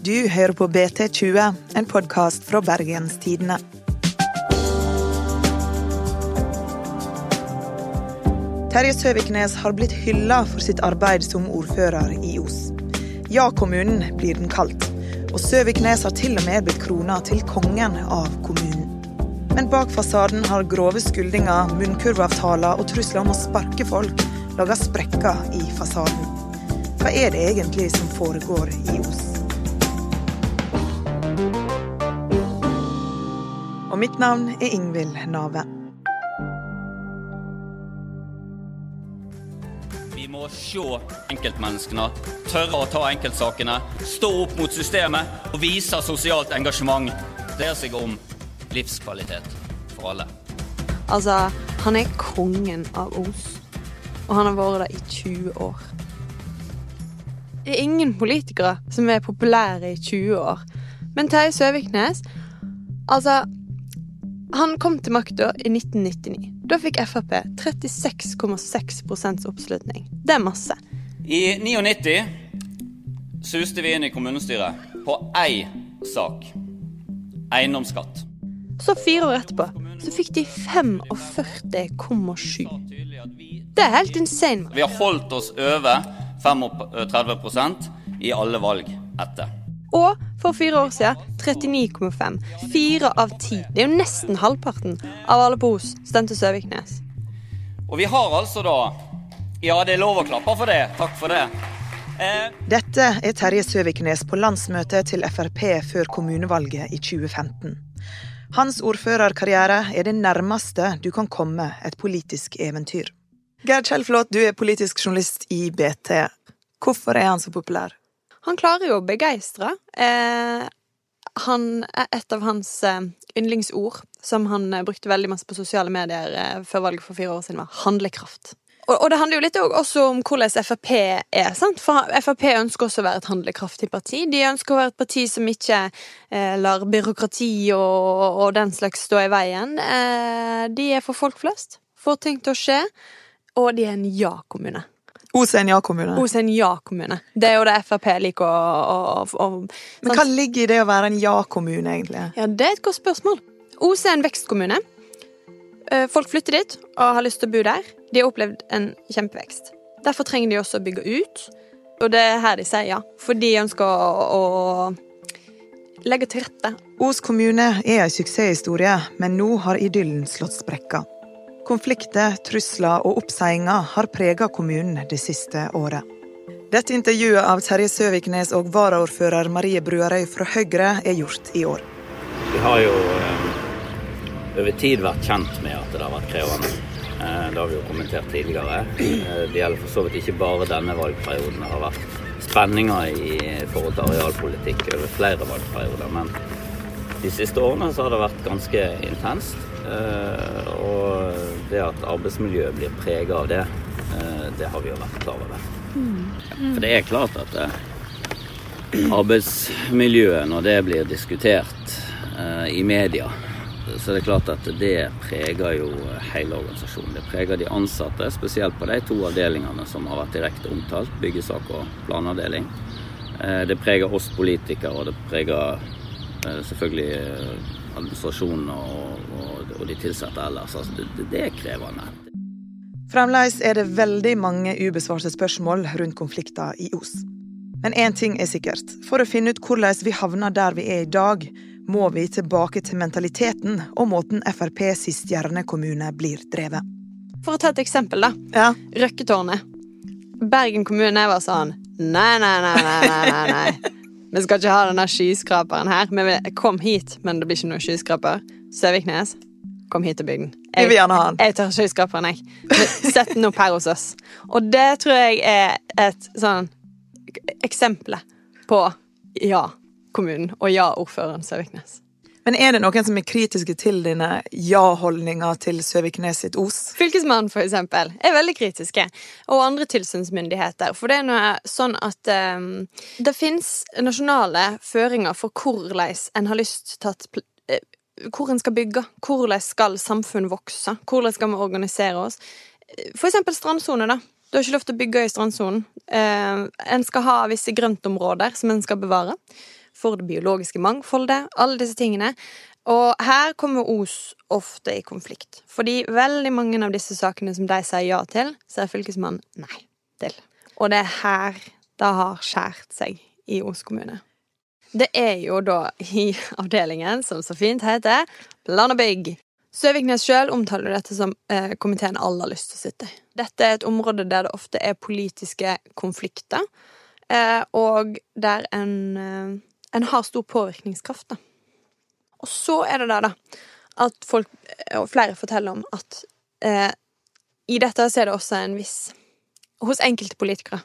Du hører på BT20, en podkast fra Bergens Tidende. Terje Søviknes har blitt hylla for sitt arbeid som ordfører i Os. Ja-kommunen blir den kalt, og Søviknes har til og med blitt krona til kongen av kommunen. Men bak fasaden har grove skuldinger, munnkurvavtaler og trusler om å sparke folk laga sprekker i fasaden. Hva er det egentlig som foregår i oss? Og mitt navn er Ingvild Nave. Vi må se enkeltmenneskene, tørre å ta enkeltsakene, stå opp mot systemet og vise sosialt engasjement. Det dreier seg om livskvalitet for alle. Altså, han er kongen av Os, og han har vært der i 20 år. Det er ingen politikere som er populære i 20 år. Men Terje Søviknes Altså, han kom til makta i 1999. Da fikk Frp 36,6% oppslutning. Det er masse. I 99 suste vi inn i kommunestyret på ei sak. Eiendomsskatt. Så fire år etterpå så fikk de 45,7. Det er helt insane. Vi har holdt oss over 35% i alle valg etter. Og for fire år siden 39,5. Fire av ti. Det er jo nesten halvparten av alle på Os stemte Søviknes. Og vi har altså da Ja, det er lov å klappe for det. Takk for det. Eh, Dette er Terje Søviknes på landsmøtet til Frp før kommunevalget i 2015. Hans ordførerkarriere er det nærmeste du kan komme et politisk eventyr. Gerd Kjellflot, du er politisk journalist i BT. Hvorfor er han så populær? Han klarer jo å begeistre. Eh, han, et av hans eh, yndlingsord, som han eh, brukte veldig masse på sosiale medier eh, før valget for fire år siden, var handlekraft. Og, og det handler jo litt også om hvordan Frp er. sant? For Frp ønsker også å være et handlekraftig parti. De ønsker å være et parti som ikke eh, lar byråkrati og, og, den slags stå i veien. Eh, de er for folk flest. Får ting til å skje. Og de er en ja-kommune. Os er en ja-kommune. Os er en ja-kommune. Det er jo det Frp liker å, å, å Men hva ligger i det å være en ja-kommune, egentlig? Ja, Det er et godt spørsmål. Os er en vekstkommune. Folk flytter dit og har lyst til å bo der. De har opplevd en kjempevekst. Derfor trenger de også å bygge ut. Og det er her de sier ja. For de ønsker å, å legge til rette. Os kommune er en suksesshistorie, men nå har idyllen slått sprekker. Konflikter, trusler og oppsigelser har preget kommunen det siste året. Dette intervjuet av Terje Søviknes og varaordfører Marie Bruarøy fra Høyre er gjort i år. Vi har jo eh, over tid vært kjent med at det har vært krevende. Eh, det har vi jo kommentert tidligere. Eh, det gjelder for så vidt ikke bare denne valgperioden. Det har vært spenninger i forhold til arealpolitikk over flere valgperioder. Men de siste årene så har det vært ganske intenst. Og det at arbeidsmiljøet blir preget av det, det har vi jo vært klar over. For det er klart at arbeidsmiljøet, når det blir diskutert i media, så det er klart at det preger jo hele organisasjonen. Det preger de ansatte, spesielt på de to avdelingene som har vært direkte omtalt, byggesak og planavdeling. Det preger oss politikere, og det preger selvfølgelig administrasjonen og, og, og de ansatte ellers. Altså, det, det er krevende. Fremdeles er det veldig mange ubesvarte spørsmål rundt konflikter i Os. Men én ting er sikkert. For å finne ut hvordan vi havner der vi er i dag, må vi tilbake til mentaliteten og måten FrPs stjernekommune blir drevet. For å ta et eksempel, da. Ja. Røkketårnet. Bergen kommune var sånn Nei, nei, nei, nei, nei, nei. Vi skal ikke ha denne skyskraperen her. Vi kom hit, men det blir ikke noen skyskraper. Søviknes, kom hit og bygg den. Jeg vil gjerne ha den. Jeg tar skyskraperen, jeg. Sett den opp her hos oss. Og det tror jeg er et sånn eksempel på ja-kommunen og ja-ordføreren Søviknes. Men er det noen som er kritiske til dine ja-holdninger til Søviknes sitt Os? Fylkesmannen, for eksempel, er veldig kritiske. Og andre tilsynsmyndigheter. For det er noe sånn at um, det fins nasjonale føringer for hvordan en har lyst tatt at hvor en skal bygge. Hvordan skal samfunn vokse? Hvordan skal vi organisere oss? For eksempel strandsone, da. Du har ikke lov til å bygge i strandsonen. Eh, en skal ha visse grøntområder som en skal bevare. For det biologiske mangfoldet. Alle disse tingene. Og her kommer Os ofte i konflikt. Fordi veldig mange av disse sakene som de sier ja til, sier fylkesmannen nei til. Og det er her det har skjært seg i Os kommune. Det er jo da i avdelingen som så fint heter Plan og bygg. Søviknes sjøl omtaler dette som eh, komiteen alle har lyst til å sitte i. Dette er et område der det ofte er politiske konflikter, eh, og der en, eh, en har stor påvirkningskraft. Da. Og så er det der, da, at folk, og flere forteller om at eh, i dette så er det også en viss Hos enkelte politikere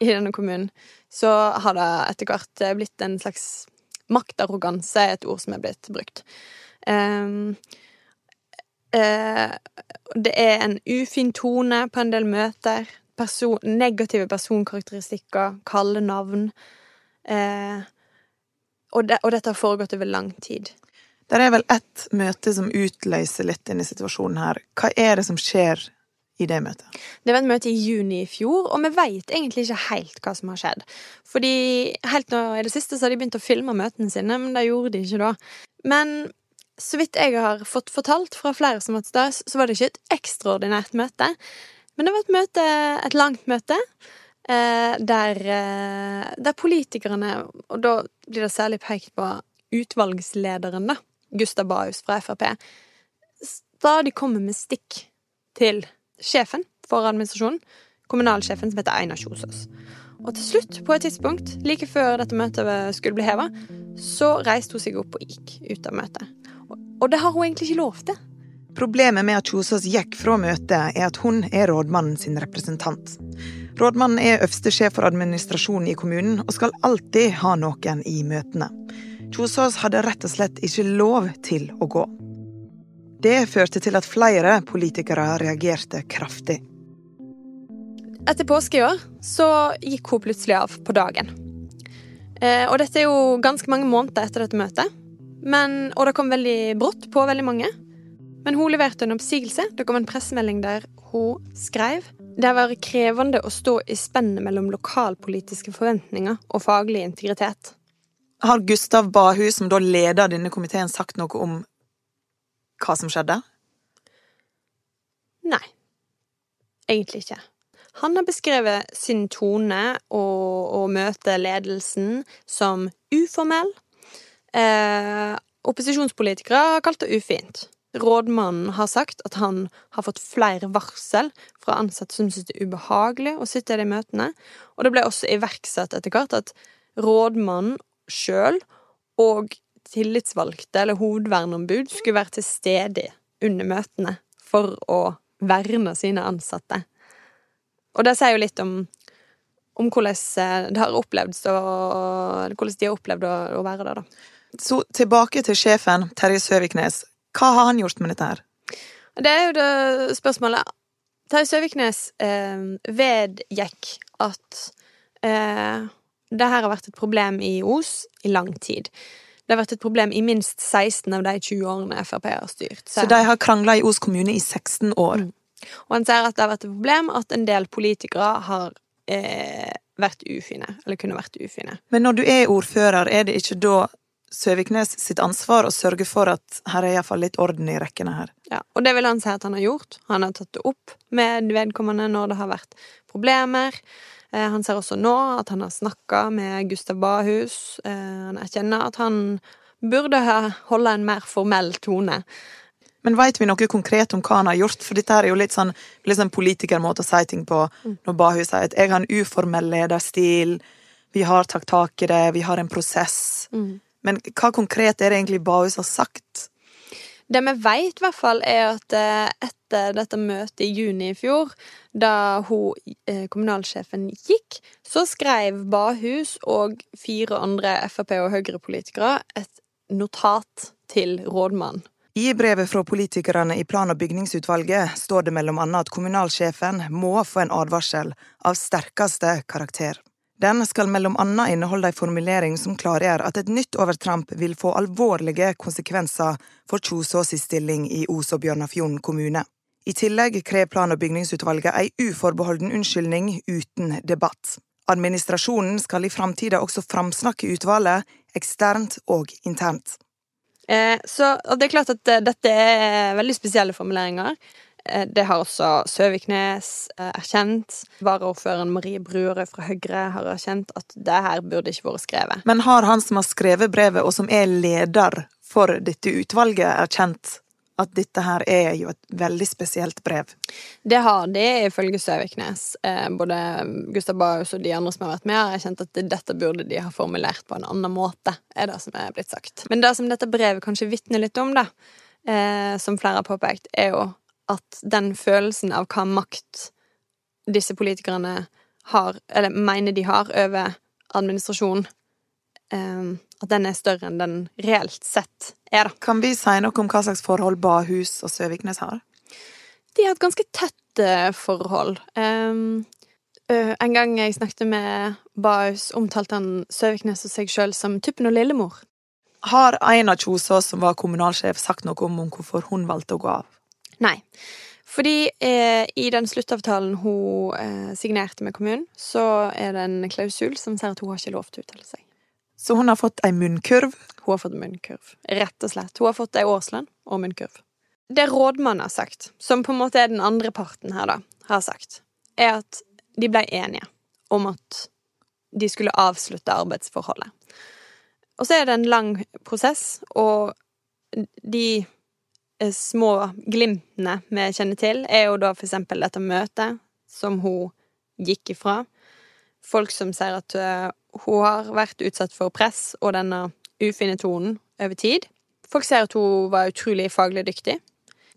i denne kommunen så har det etter hvert blitt en slags maktarroganse, et ord som er blitt brukt. Um, Eh, det er en ufin tone på en del møter. Person, negative personkarakteristikker, kalde navn. Eh, og, det, og, dette har foregått over lang tid. Det er vel ett møte som utløser litt inn i situasjonen her. Hva er det som skjer i det møtet? Det var et møte i juni i fjor, og vi veit egentlig ikke helt hva som har skjedd. Fordi helt nå i det siste så har de begynt å filme møtene sine, men det gjorde de ikke da. Men så vidt jeg har fått fortalt fra flere som har vært der, så var det ikke et ekstraordinært møte. Men det var et møte, et langt møte, der, eh, der, politikerne, og da blir det særlig pekt på utvalgslederen, da, Gustav Bahus fra Frp, stadig kommer med stikk til sjefen for administrasjonen, kommunalsjefen som heter Einar Kjosås. Og til slutt, på et tidspunkt, like før dette møtet skulle bli heva, så reiste hun seg opp og gikk ut av møtet. Og det har hun egentlig ikke lov til. Problemet med at Kjosås gikk fra møtet, er at hun er rådmannen sin representant. Rådmannen er øverste sjef for administrasjonen i kommunen, og skal alltid ha noen i møtene. Kjosås hadde rett og slett ikke lov til å gå. Det førte til at flere politikere reagerte kraftig. Etter påske i år så gikk hun plutselig av på dagen. Eh, og dette er jo ganske mange måneder etter dette møtet. Men, og det kom veldig brått på veldig mange. Men hun leverte en oppsigelse. Det kom en pressemelding der hun skrev det har vært krevende å stå i spennet mellom lokalpolitiske forventninger og faglig integritet. Har Gustav Bahus, som da leder denne komiteen, sagt noe om hva som skjedde? Nei. Egentlig ikke. Han har beskrevet sin tone og, og møte ledelsen som uformell Eh, opposisjonspolitikere har kalt det ufint. Rådmannen har sagt at han har fått flere varsel fra ansatte som synes det er ubehagelig å sitte i de møtene, og det ble også iverksatt etter hvert at rådmannen sjøl og tillitsvalgte eller hovedverneombud skulle være til stede under møtene for å verne sine ansatte. Og det sier jo litt om, om hvordan det har opplevd hvordan de har opplevd å, å være der, da. Så tilbake til sjefen, Terje Søviknes. Hva har han gjort med dette her? Det er jo det spørsmålet. Terje Søviknes eh, vedgikk at eh, det her har vært et problem i Os i lang tid. Det har vært et problem i minst 16 av de 20 årene Frp har styrt. Så, så de har krangla i Os kommune i 16 år? Mm. Og han sier at det har vært et problem at en del politikere har eh, vært ufine. Eller kunne vært ufine. Men når du er ordfører, er det ikke da Søviknes sitt ansvar å sørge for at her er iallfall litt orden i rekkene her. Ja, og det vil han si at han har gjort. Han har tatt det opp med vedkommende når det har vært problemer. Eh, han ser også nå at han har snakka med Gustav Bahus. Eh, han erkjenner at han burde holde en mer formell tone. Men veit vi noe konkret om hva han har gjort? For dette er jo litt sånn, litt sånn politikermåte å si ting på. Mm. Når Bahus sier at 'jeg har en uformell lederstil', vi har tatt tak i det, vi har en prosess. Mm. Men hva konkret er det egentlig Bahus har sagt? Det vi vet, i hvert fall, er at eh, etter dette møtet i juni i fjor, da hun, eh, kommunalsjefen gikk, så skrev Bahus og fire andre Frp- og Høyre-politikere et notat til rådmannen. I brevet fra politikerne i plan- og bygningsutvalget står det mellom annet at kommunalsjefen må få en advarsel av sterkeste karakter. Den skal mellom annet inneholde en formulering som klargjør at et nytt overtramp vil få alvorlige konsekvenser for Kjosås' stilling i Os og Bjørnafjorden kommune. I tillegg krever plan- og bygningsutvalget en uforbeholden unnskyldning uten debatt. Administrasjonen skal i framtida også framsnakke utvalget, eksternt og internt. Eh, så og det er klart at eh, dette er veldig spesielle formuleringer. Eh, det har også Søviknes eh, erkjent. Varaordføreren Marie Bruerød fra Høyre har erkjent at det her burde ikke vært skrevet. Men har han som har skrevet brevet, og som er leder for dette utvalget, erkjent at dette her er jo et veldig spesielt brev? Det har de, ifølge Søviknes. Eh, både Gustav Baus og de andre som har vært med, har erkjent at dette burde de ha formulert på en annen måte, er det som er blitt sagt. Men det som dette brevet kanskje vitner litt om, da, som flere har påpekt, er jo at den følelsen av hva makt disse politikerne har, eller mener de har, over administrasjon, eh, at den er større enn den reelt sett er, da. Kan vi si noe om hva slags forhold Bahus og Søviknes har? De har et ganske tett eh, forhold. Um, eh, en gang jeg snakket med Bahus, omtalte han Søviknes og seg sjøl som Tuppen og Lillemor. Har Aina Kjosås, som var kommunalsjef, sagt noe om, om hvorfor hun valgte å gå av? Nei. Fordi eh, i den sluttavtalen hun eh, signerte med kommunen, så er det en klausul som sier at hun har ikke lov til å uttale seg. Så hun har fått ei munnkurv. Hun har fått munnkurv. Rett og slett. Hun har fått ei årslønn og munnkurv. Det rådmannen har sagt, som på en måte er den andre parten her, da, har sagt, er at de ble enige om at de skulle avslutte arbeidsforholdet. Og så er det en lang prosess, og de små glimtene vi kjenner til, er jo da for eksempel dette møtet som hun gikk ifra. Folk som sier at eh, hun har vært utsatt for press og denne ufine tonen over tid. Folk sier at hun var utrolig faglig dyktig.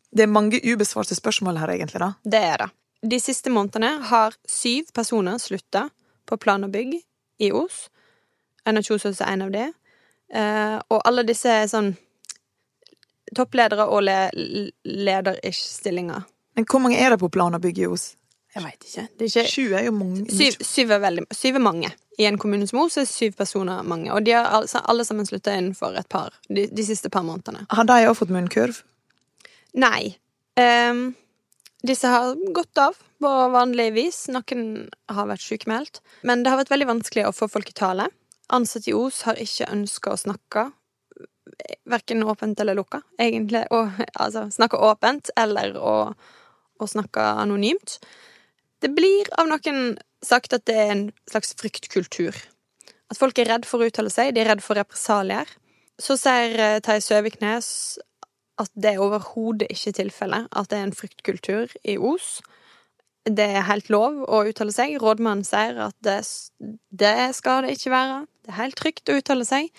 Det er mange ubesvarte spørsmål her, egentlig, da. Det er det. De siste månedene har syv personer slutta på plan og bygg i Os. Kjosås er en av de. Eh, og alle disse er sånn toppledere og le leder-ish-stillinger. Men hvor mange er det på plan å bygge i Os? Jeg veit ikke. Det ikke Sju er jo mange. syv, syv, er veldig, syv er mange. I en kommune som Os er syv personer mange. Og de har alle, alle sammen slutta innenfor et par de, de siste par månedene. Har de òg fått munnkurv? Nei. Um, disse har gått av på vanlig vis. Noen har vært sykemeldt. Men det har vært veldig vanskelig å få folk i tale. Ansatte i Os har ikke ønska å snakke. Verken åpent eller lukka, egentlig. Og, altså snakke åpent eller å, å snakke anonymt. Det blir av noen sagt at det er en slags fryktkultur. At folk er redd for å uttale seg, de er redd for represalier. Så sier eh, Terje Søviknes at det er overhodet ikke tilfellet, at det er en fryktkultur i Os. Det er helt lov å uttale seg. Rådmannen sier at det, det skal det ikke være. Det er helt trygt å uttale seg.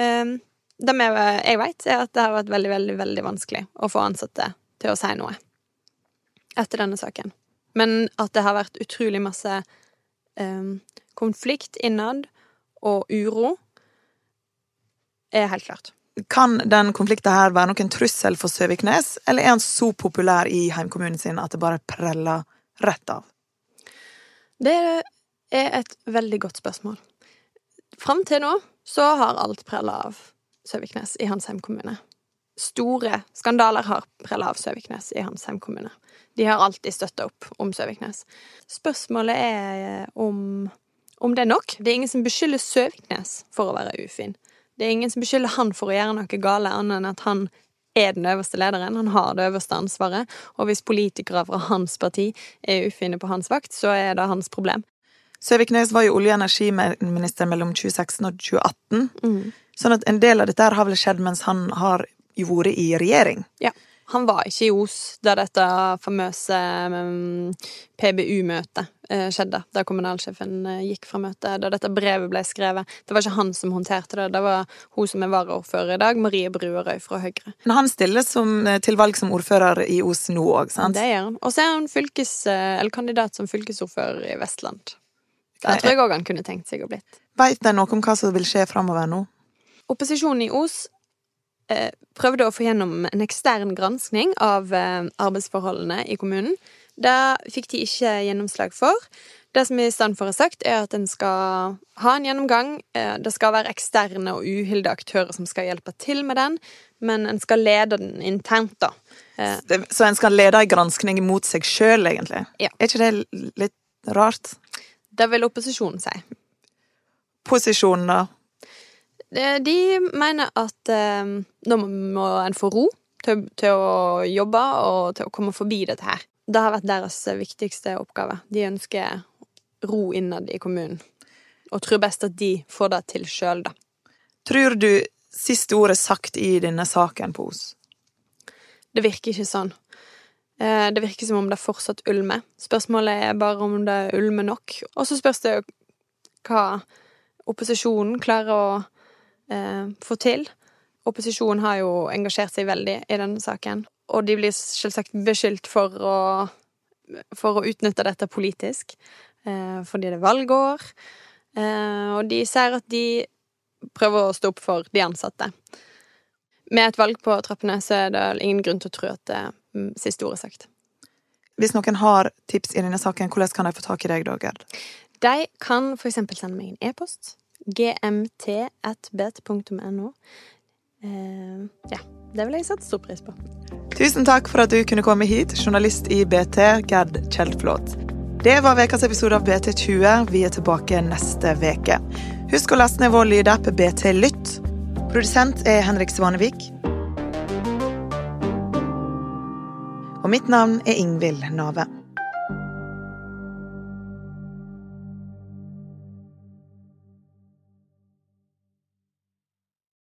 Um, det jeg vet, er at det har vært veldig, veldig, veldig vanskelig å få ansatte til å si noe etter denne saken. Men at det har vært utrolig masse um, konflikt innad og uro, er helt klart. Kan den konflikten her være noen trussel for Søviknes, eller er han så populær i heimkommunen sin at det bare preller rett av? Det er et veldig godt spørsmål. Fram til nå så har alt prella av Søviknes i hans hjemkommune. Store skandaler har prella av Søviknes i hans hjemkommune. De har alltid støtta opp om Søviknes. Spørsmålet er om, om det er nok. Det er ingen som beskylder Søviknes for å være ufin. Det er ingen som beskylder han for å gjøre noe gale, annet enn at han er den øverste lederen. Han har det øverste ansvaret. Og hvis politikere fra hans parti er ufine på hans vakt, så er det hans problem. Søviknes var jo olje- og energiminister mellom 2016 og 2018. Mm. Sånn at en del av dette har vel skjedd mens han har vært i regjering. Ja. Han var ikke i Os da dette famøse um, PBU-møtet eh, skjedde. Da kommunalsjefen eh, gikk fra møtet, da dette brevet ble skrevet. Det var ikke han som håndterte det, det var hun som er varaordfører i dag, Marie Bruerøy fra Høyre. Men han stiller som, eh, til valg som ordfører i Os nå òg, sant? Det gjør han. Og så er han fylkes, kandidat som fylkesordfører i Vestland. Der tror jeg òg han kunne tenkt seg å blitt. Veit de noe om hva som vil skje framover nå? Opposisjonen i Os eh, prøvde å få gjennom en ekstern granskning av eh, arbeidsforholdene i kommunen. Det fikk de ikke gjennomslag for. Det som i stand for er sagt, er at en skal ha en gjennomgang. Eh, det skal være eksterne og uhilde aktører som skal hjelpe til med den, men en skal lede den internt, da. Så en skal lede en granskning mot seg sjøl, egentlig? Ja. Er ikke det litt rart? det vil opposisjonen si. Posisjonen, da? Eh, De mener at eh, nå må, en få ro til, til å jobbe og til å komme forbi dette her. Det har vært deres viktigste oppgave. De ønsker ro innad i kommunen. Og tror best at de får det til sjøl, da. Tror du siste ord er sagt i denne saken på Os? Det virker ikke sånn. Eh, Det virker som om det fortsatt ulmer. Spørsmålet er bare om det ulmer nok. Og så spørs det hva opposisjonen klarer å eh, få til. Opposisjonen har jo engasjert seg veldig i denne saken, og de blir selvsagt beskyldt for å, for å utnytte dette politisk, eh, fordi det er valgår. Eh, og de sier at de prøver å stå opp for de ansatte. Med et valg på trappene så er det ingen grunn til å tro at det er siste ordet er sagt. Hvis noen har tips i denne saken, hvordan kan de få tak i deg da, Gerd? De kan eksempel sende meg en e-post. gmt.bet.no. Uh, ja, det vil jeg sette stor pris på. Tusen takk for at du kunne komme hit, journalist i BT, Gerd Kjeldflot. Det var ukas episode av BT20. Vi er tilbake neste uke. Husk å laste ned vår lydapp BT Lytt. Produsent er Henrik Svanevik. Og mitt navn er Ingvild Nave.